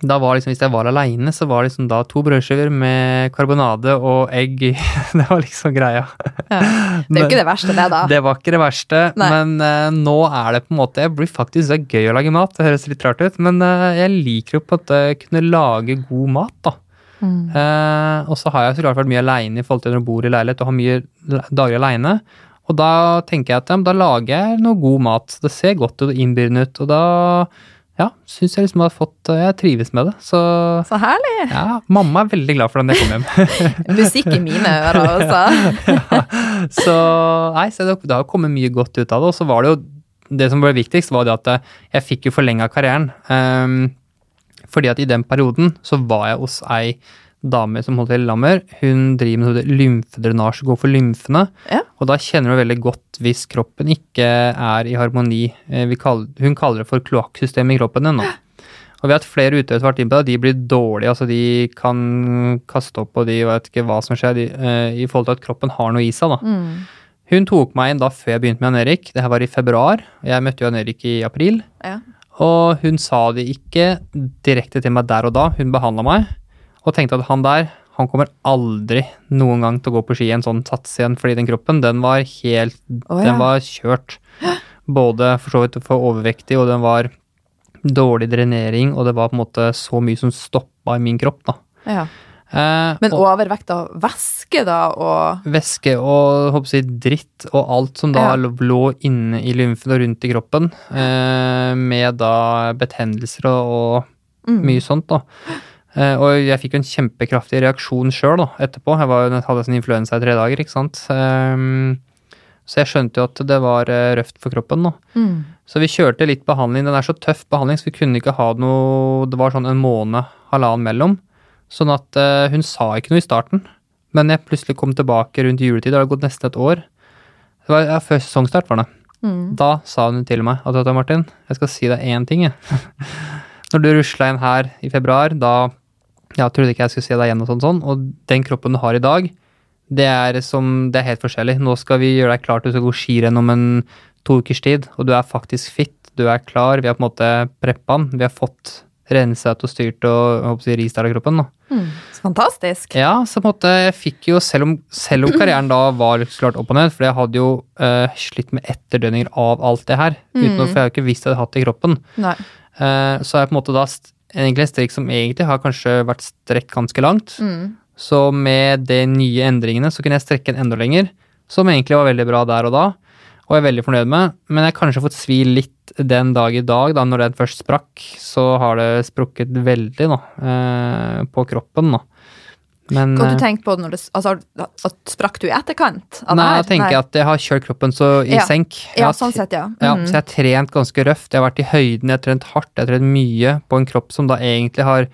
S2: Da var liksom, Hvis jeg var aleine, så var det liksom da to brødskiver med karbonade og egg i. det var liksom greia.
S1: Ja. Det er jo ikke det verste, det, da.
S2: Det var ikke det verste,
S1: Nei.
S2: men uh, nå er det på en måte Jeg blir faktisk det er gøy å lage mat. Det høres litt rart ut, men uh, jeg liker jo på en måte kunne lage god mat, da. Eh, og så har jeg så klart vært mye aleine i forhold til når jeg bor i leilighet og har mye dager aleine. Og da tenker jeg at ja, da lager jeg noe god mat. Det ser godt ut og innbydende ut. Og da ja, syns jeg liksom har fått Jeg trives med det. Så
S1: Så herlig!
S2: ja, mamma er veldig glad for den jeg kom hjem.
S1: Musikk i mine ører også.
S2: så nei, så det, det har kommet mye godt ut av det. Og så var det jo Det som ble viktigst, var det at eh, jeg fikk jo forlenga karrieren. Um, fordi at i den perioden så var jeg hos ei dame som holder til i Lillehammer. Hun driver med heter lymfedrenasje, går for lymfene.
S1: Ja.
S2: Og da kjenner du veldig godt hvis kroppen ikke er i harmoni. Eh, Vi kaller, hun kaller det for kloakksystemet i kroppen ennå. Og vi har hatt flere utøvere som har vært inne på det, de blir dårlige. altså De kan kaste opp, og de vet ikke hva som skjer, de, eh, i forhold til at kroppen har noe i seg. da.
S1: Mm.
S2: Hun tok meg inn da før jeg begynte med Jan Erik. Det her var i februar. og Jeg møtte Jan Erik i april.
S1: Ja.
S2: Og hun sa det ikke direkte til meg der og da. Hun behandla meg og tenkte at han der, han kommer aldri noen gang til å gå på ski i en sånn sats igjen, fordi den kroppen, den var helt
S1: oh, ja.
S2: Den var kjørt. Både for så vidt for overvektig, og den var dårlig drenering, og det var på en måte så mye som stoppa i min kropp, da.
S1: Ja.
S2: Eh,
S1: Men
S2: og-
S1: overvekt av væske, da, og
S2: væske og håper jeg, dritt og alt som da
S1: Ja.
S2: lå inne i lymfen og rundt i kroppen, eh, med da betennelser og, og
S1: Mm.
S2: mye sånt, da. Eh, og jeg fikk jo en kjempekraftig reaksjon sjøl etterpå. Jeg var, jeg hadde sånn influensa i tre dager, ikke sant. Ehm, så jeg skjønte jo at det var eh, røft for kroppen, da.
S1: Mm.
S2: Så vi kjørte litt behandling. Den er så tøff behandling, så vi kunne ikke ha noe Det var sånn en måned, halvannen mellom. Sånn at eh, hun sa ikke noe i starten. Men jeg plutselig kom tilbake rundt juletid, det har gått nesten et år. Det var ja, før sesongstart, var det.
S1: Mm.
S2: Da sa hun til meg at vet du, Martin, jeg skal si deg én ting, jeg. Når du rusla inn her i februar, da ja, trodde ikke jeg skulle se deg igjen og sånn, sånn. Og den kroppen du har i dag, det er, som, det er helt forskjellig. Nå skal vi gjøre deg klar til å gå skirenn om en to ukers tid, og du er faktisk fit. Du er klar. Vi har på en måte preppa den. Vi har fått renset og styrt og si, ristarta kroppen. da.
S1: Mm. Fantastisk.
S2: Ja, så på en måte jeg fikk jo, selv om, selv om karrieren da var klart opp og ned, for jeg hadde jo uh, slitt med etterdønninger av alt det her, uten å, for jeg har jo ikke visst at jeg hadde hatt det i kroppen.
S1: Nei.
S2: Eh, så er jeg på en måte da egentlig en strikk som egentlig har kanskje vært strekt ganske langt.
S1: Mm.
S2: Så med de nye endringene så kunne jeg strekke den enda lenger, som egentlig var veldig bra der og da, og jeg er veldig fornøyd med. Men jeg har kanskje fått svi litt den dag i dag, da når den først sprakk, så har det sprukket veldig nå, eh, på kroppen da. Men eh,
S1: du tenkt på når det altså, at Sprakk du i etterkant?
S2: Nei, jeg tenker at jeg har kjørt kroppen så i
S1: Ja.
S2: senk. Jeg
S1: Ja, sånn sett, ja.
S2: Ja,
S1: Mm.
S2: så jeg har trent ganske røft. Jeg har vært i høyden, jeg har trent hardt, jeg har trent mye på en kropp som da egentlig har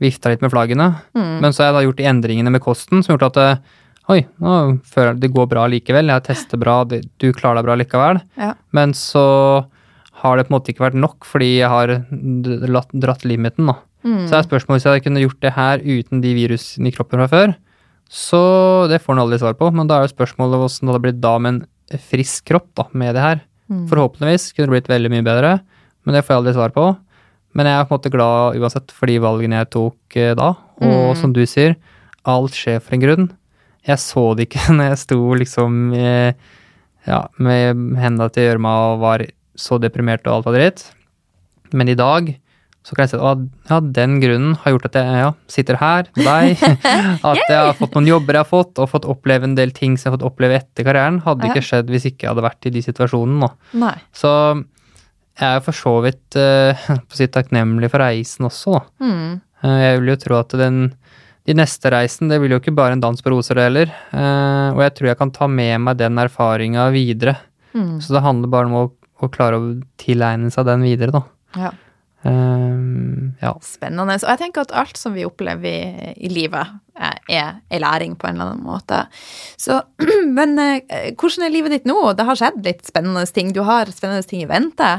S2: vifta litt med flaggene.
S1: Mm.
S2: Men så har jeg da gjort de endringene med kosten som har gjort at eh, oi, nå føler jeg det går bra likevel. Jeg har testet bra, du klarer deg bra likevel.
S1: Ja.
S2: Men så har det på en måte ikke vært nok fordi jeg har dratt limiten, da.
S1: Mm.
S2: Så er spørsmålet hvis jeg kunne gjort det her uten de virusene i kroppen fra før, så det får en aldri svar på. Men da er jo spørsmålet hvordan det hadde blitt da med en frisk kropp da, med det her.
S1: Mm.
S2: Forhåpentligvis kunne det blitt veldig mye bedre, men det får jeg aldri svar på. Men jeg er på en måte glad uansett for de valgene jeg tok eh, da. Og
S1: Mm.
S2: som du sier, alt skjer for en grunn. Jeg så det ikke når jeg sto liksom eh, ja, med hendene til gjørma og var så deprimert og alt var dritt. Men i dag så kan jeg si at ja, den grunnen har gjort at jeg ja, sitter her med deg. At jeg har fått noen jobber jeg har fått, og fått oppleve en del ting som jeg har fått oppleve etter karrieren. Hadde
S1: Ja.
S2: ikke skjedd hvis ikke jeg hadde vært i de situasjonene. nå. Så jeg er for så vidt eh, på sitt si takknemlig for reisen også.
S1: Mm.
S2: Eh, Jeg vil jo tro at den, de neste reisen, det blir jo ikke bare en dans på roser heller. Uh, og jeg tror jeg kan ta med meg den erfaringa videre.
S1: Mm.
S2: Så det handler bare om å, å klare å tilegne seg den videre, da.
S1: Ja.
S2: Eh, ja.
S1: Spennende. Og jeg tenker at alt som vi opplever i, i livet, eh, er ei læring på en eller annen måte. Så, men eh, hvordan er livet ditt nå? Det har skjedd litt spennende ting. Du har spennende ting i vente.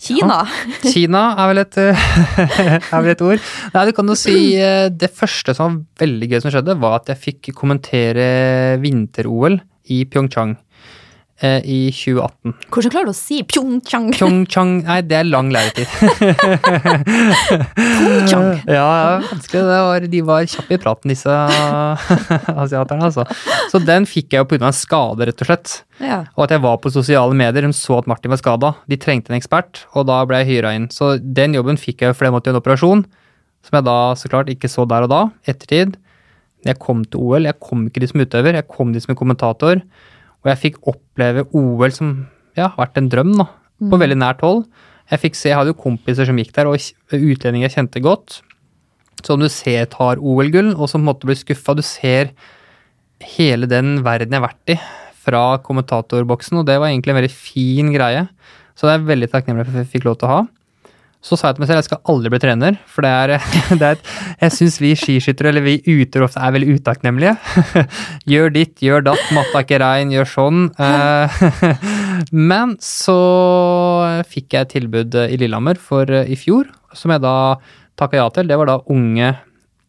S1: Kina.
S2: Kina er vel et, er vel et ord. Nei, du kan jo si eh, Det første som var veldig gøy som skjedde, var at jeg fikk kommentere vinter-OL i Pyeongchang eh, i 2018.
S1: Hvordan klarer du å si pyeongchang?
S2: Pyeongchang Nei, det er lang læretid.
S1: Pyeongchang.
S2: ja, vanskelig. Det var, de var kjappe i praten, disse asiaterne, altså. Så den fikk jeg jo pga. en skade, rett og slett.
S1: Ja.
S2: Og at jeg var på sosiale medier. Hun så at Martin var skada. De trengte en ekspert, og da ble jeg hyra inn. Så den jobben fikk jeg, for jeg måtte gjøre en operasjon. Som jeg da så klart ikke så der og da, ettertid. Jeg kom til OL, jeg kom ikke dit som utøver, jeg kom dit som en kommentator. Og jeg fikk oppleve OL som ja, har vært en drøm, da. På veldig nært hold. Jeg fikk se, jeg hadde jo kompiser som gikk der, og utlendinger jeg kjente godt. Som du ser tar OL-gull, og som måte blir skuffa. Du ser hele den verden jeg har vært i fra kommentatorboksen, og det var egentlig en veldig fin greie. Så det er jeg veldig takknemlig for at jeg fikk lov til å ha. Så sa jeg til meg selv jeg skal aldri bli trener, for det er, det er et, jeg syns vi skiskyttere, eller vi utøvere ofte er veldig utakknemlige. gjør ditt, gjør datt, matta er ikke rein, gjør sånn. Eh, men så fikk jeg et tilbud i Lillehammer for i fjor, som jeg da takka ja til. Det var da unge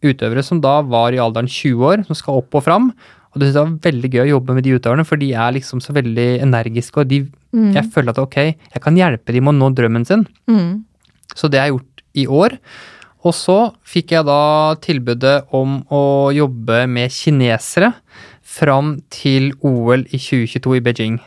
S2: utøvere som da var i alderen 20 år, som skal opp og fram. Og det synes jeg var veldig gøy å jobbe med de utøverne, for de er liksom så veldig energiske. Og de,
S1: Mm.
S2: jeg føler at ok, jeg kan hjelpe dem med å nå drømmen sin.
S1: Mm.
S2: Så det jeg gjort i år. Og så fikk jeg da tilbudet om å jobbe med kinesere fram til OL i 2022 i Beijing.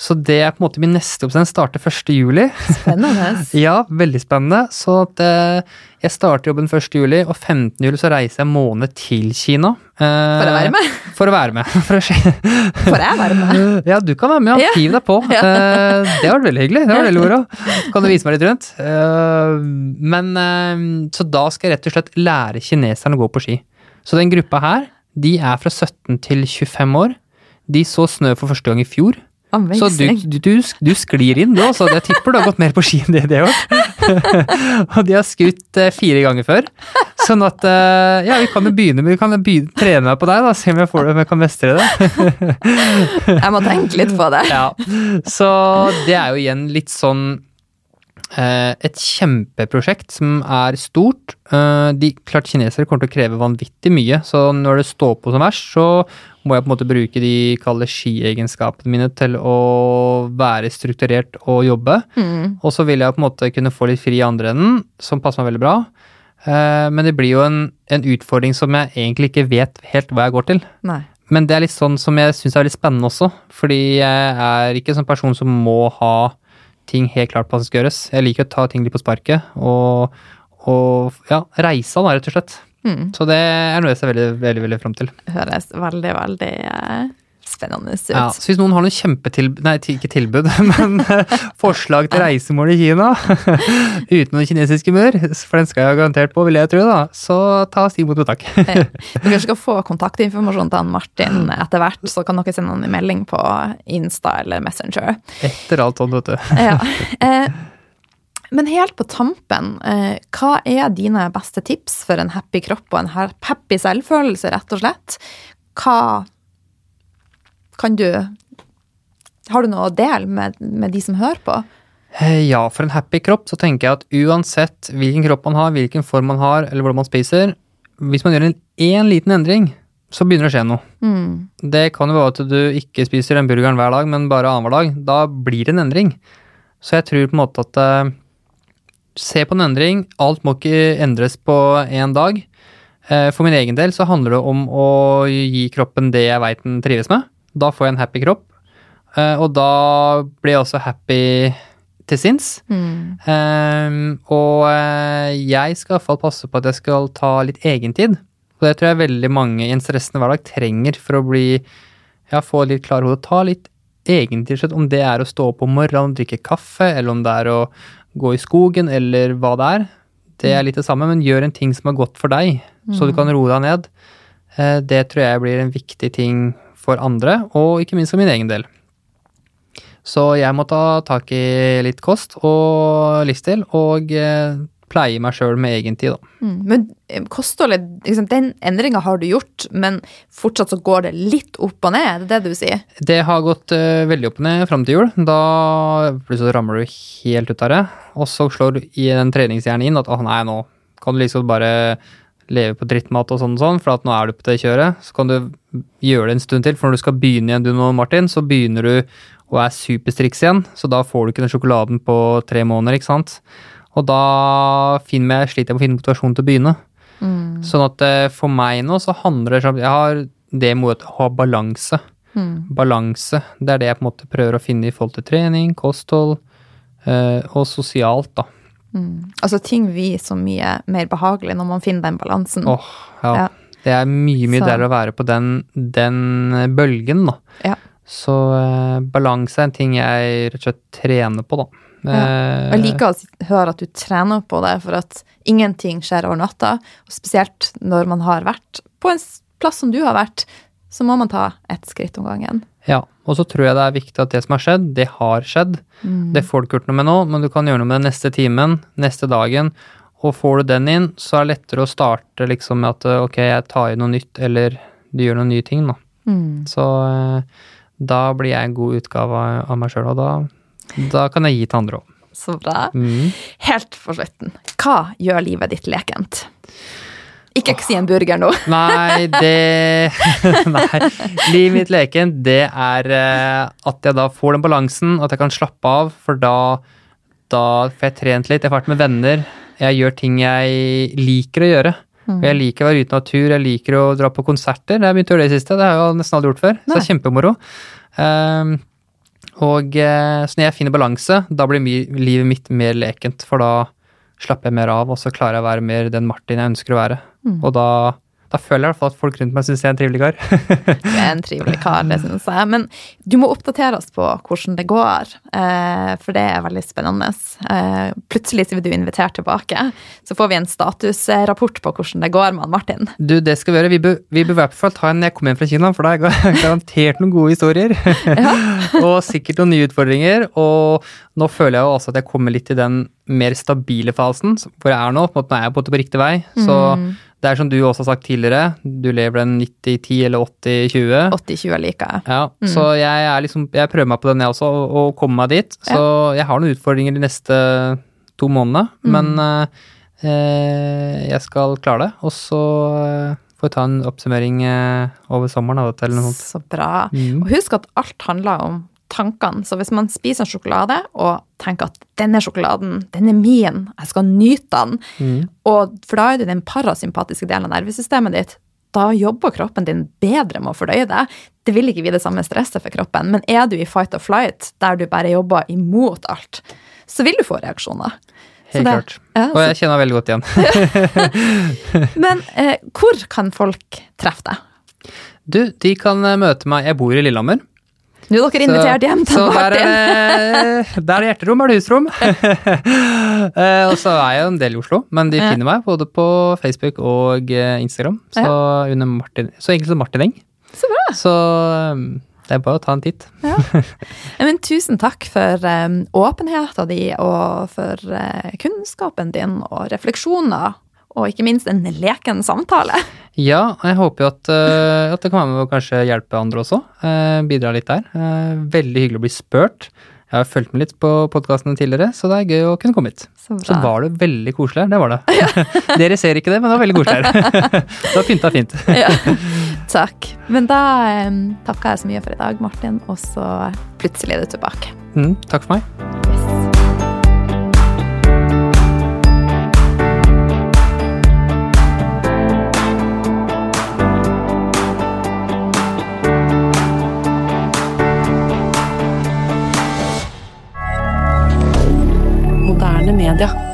S2: Så det er på en måte min neste oppsend starter 1. juli.
S1: Spennende.
S2: Ja, veldig spennende. Så at, eh, jeg starter jobben 1. juli, og 15. juli så reiser jeg en måned til Kina. eh,
S1: For å være med?
S2: For å være med. For se.
S1: Jeg være med?
S2: Ja, du kan være med.
S1: Ja.
S2: Hiv deg på.
S1: Ja.
S2: Eh, Det vært veldig hyggelig. Det var veldig moro. Kan du vise meg litt rundt? Eh, Men eh, Så da skal jeg rett og slett lære kineserne å gå på ski. Så den gruppa her, de er fra 17 til 25 år. De så snø for første gang i fjor. Så du, du, du, sklir inn, du også. Jeg tipper du har gått mer på ski enn det de har gjort. og de har skutt eh, fire ganger før. Sånn at eh, Ja, vi kan jo begynne med Vi kan begynne, trene meg på deg, da. Se om jeg, får det, om jeg kan mestre det.
S1: Jeg må tenke litt på det.
S2: Ja, så det er jo igjen litt sånn et kjempeprosjekt som er stort. Eh, de, klart Kinesere kommer til å kreve vanvittig mye, så når det står på som verst, så må jeg på en måte bruke de kalde skiegenskapene mine til å være strukturert og jobbe.
S1: Mm.
S2: Og så vil jeg på en måte kunne få litt fri i andre enden, som passer meg veldig bra. Eh, men det blir jo en, en utfordring som jeg egentlig ikke vet helt hva jeg går til.
S1: Nei.
S2: Men det er litt sånn som jeg syns er veldig spennende også. Fordi jeg er ikke en sånn person som må ha ting helt klart på hva som skal gjøres. Jeg liker å ta ting litt på sparket og, og ja, reise da, rett og slett.
S1: Mm.
S2: Så det er noe jeg ser veldig, veldig, veldig fram til.
S1: Høres veldig, veldig eh, spennende ut.
S2: Ja, så hvis noen har noen kjempetilbud, nei ikke tilbud, men eh, forslag til reisemål i Kina uten noen kinesiske mur, for den skal jeg ha garantert på, vil jeg tro, da, så ta oss imot med takk.
S1: Dere skal få kontaktinformasjon til han Martin etter hvert, så kan dere sende han en melding på Insta eller Messenger.
S2: Etter alt sånt, vet du.
S1: Ja. Eh, men helt på tampen, eh, hva er dine beste tips for en happy kropp og en happy selvfølelse, rett og slett? Hva kan du Har du noe å dele med, med de som hører på?
S2: Eh, Ja, for en happy kropp så tenker jeg at uansett hvilken kropp man har, hvilken form man har, eller hvordan man spiser, hvis man gjør en én liten endring, så begynner det å skje noe.
S1: Mm.
S2: Det kan jo være at du ikke spiser den burgeren hver dag, men bare annenhver dag. Da blir det en endring. Så jeg tror på en måte at eh, Se på en endring. Alt må ikke endres på én dag. Eh, for min egen del så handler det om å gi kroppen det jeg veit den trives med. Da får jeg en happy kropp. Eh, og da blir jeg også happy til sinns.
S1: Mm.
S2: Ehm, og eh, jeg skal i hvert fall passe på at jeg skal ta litt egentid. Og det tror jeg veldig mange i en stressende hverdag trenger for å bli ja, få litt klar hode. Ta litt egentid, om det er å stå opp om morgenen og drikke kaffe, eller om det er å gå i skogen, eller hva det er. Det er litt det samme, men gjør en ting som er godt for deg, så du kan roe deg ned. Eh, Det tror jeg blir en viktig ting for andre, og ikke minst for min egen del. Så jeg må ta tak i litt kost og livsstil, og eh, pleie meg sjøl med egen tid, da.
S1: Mm. Men eh, kostholdet, liksom, den endringa har du gjort, men fortsatt så går det litt opp og ned, er det det du sier?
S2: Det har gått uh, veldig opp og ned fram til jul. Da plutselig ramler du helt ut av det. Og så slår i den treningshjernen inn at å nei, nå kan du liksom bare leve på drittmat og sånn og sånn, for at nå er du på det kjøret. Så kan du gjøre det en stund til, for når du skal begynne igjen, du nå, Martin, så begynner du å være superstriks igjen, så da får du ikke den sjokoladen på tre måneder, ikke sant. Og da finner jeg, sliter jeg med å finne motivasjon til å begynne. Sånn at eh, for meg nå så handler det om Jeg har det med å ha balanse. Balanse. Det er det jeg på en måte prøver å finne i forhold til trening, kosthold øh, og sosialt, da.
S1: Altså ting blir så mye mer behagelig når man finner den balansen.
S2: Åh, ja.
S1: Ja.
S2: Det er mye, mye deiligere å være på den, den bølgen, da.
S1: Ja.
S2: Så eh, balanse er en ting jeg rett og slett trener på, da.
S1: Ja. jeg liker å høre at du trener på det, for at ingenting skjer over natta. Og spesielt når man har vært på en plass som du har vært, så må man ta ett skritt om gangen.
S2: Ja, og så tror jeg det er viktig at det som har skjedd, det har skjedd.
S1: Mm.
S2: Det får du ikke gjort noe med nå, men du kan gjøre noe med det neste timen, neste dagen. Og får du den inn, så er det lettere å starte liksom med at ok, jeg tar i noe nytt, eller du gjør noen nye ting, da.
S1: Mm.
S2: Så eh, da blir jeg en god utgave av- av meg sjøl, og da, da kan jeg gi til andre òg.
S1: Så bra.
S2: Mm.
S1: Helt for slutten, hva gjør livet ditt lekent? Ikke si en burger nå.
S2: Nei, det Nei. Livet mitt leken, det er eh, at jeg da får den balansen, at jeg kan slappe av, for da, da får jeg trent litt, jeg får vært med venner, jeg gjør ting jeg liker å gjøre. Mm. jeg liker å være ute i natur, jeg liker å dra på konserter. Jeg har begynt å gjøre det i siste, det har jeg jo nesten aldri gjort før. Så det er kjempemoro. Um, og eh, så når jeg finner balanse, da blir livet mitt mer lekent, for da slapper jeg mer av, og så klarer jeg å være mer den Martin jeg ønsker å være. Og da, da føler jeg i hvert fall at folk rundt meg syns jeg er en trivelig kar.
S1: Du er en trivelig kar, det syns jeg. Men du må oppdatere oss på hvordan det går, eh, for det er veldig spennende. Eh, plutselig så blir du invitert tilbake, så får vi en statusrapport på hvordan det går med han Martin.
S2: Du, det skal vi gjøre. Vi bør, vi bør i hvert fall ta en jeg kommer hjem fra Kina, for da er jeg garantert noen gode historier. og sikkert noen nye utfordringer. Og nå føler jeg jo også at jeg kommer litt i den mer stabile fasen hvor jeg er nå. På en måte, er jeg på på riktig vei. Så det er som du også har sagt tidligere, du lever den 90-10 eller 80-20.
S1: 80-20 liker jeg.
S2: Ja, så jeg, liksom, jeg prøver meg på den jeg også, og, og kommer meg dit. Så jeg har noen utfordringer de neste to månedene, men eh, eh, jeg skal klare det. Og så eh, får vi ta en oppsummering eh, over sommeren eller noe sånt.
S1: Så bra.
S2: Mm.
S1: Og husk at alt handler om tankene. Så hvis man spiser en sjokolade og tenker at denne sjokoladen, den er min, jeg skal nyte den,
S2: Mm.
S1: og for da er det den parasympatiske delen av nervesystemet ditt, da jobber kroppen din bedre med å fordøye det. Det vil ikke bli det samme stresset for kroppen, men er du i fight or flight, der du bare jobber imot alt, så vil du få reaksjoner.
S2: Helt
S1: det-
S2: klart.
S1: Ja,
S2: Og jeg kjenner veldig godt igjen.
S1: Men eh, hvor kan folk treffe deg?
S2: Du, de kan eh, møte meg Jeg bor i Lillehammer.
S1: Nå er dere invitert hjem til
S2: så
S1: Martin.
S2: det, der er det hjerterom, er det husrom. Eh, og så er jeg jo en del i Oslo, men de finner meg både på Facebook og eh, Instagram. Så under Martin, så egentlig som Martin Eng.
S1: Så bra.
S2: Så um, det er bare å ta en titt.
S1: Ja. Men tusen takk for um, åpenheten din, og for uh, kunnskapen din, og refleksjoner, og ikke minst en leken samtale.
S2: Ja, jeg håper jo at, uh, at det kan være med å kanskje hjelpe andre også. Uh, bidra litt der. Uh, veldig hyggelig å bli spurt. Jeg har fulgt med litt på podkastene tidligere, så det er gøy å kunne komme hit.
S1: Så
S2: Så var det veldig koselig her. Det var det. Dere ser ikke det, men det var veldig koselig her. det var pynta fint.
S1: Ja. Takk. Men da um, takker jeg så mye for i dag, Martin, og så plutselig er du tilbake.
S2: Mm, takk for meg.
S3: Moderne media.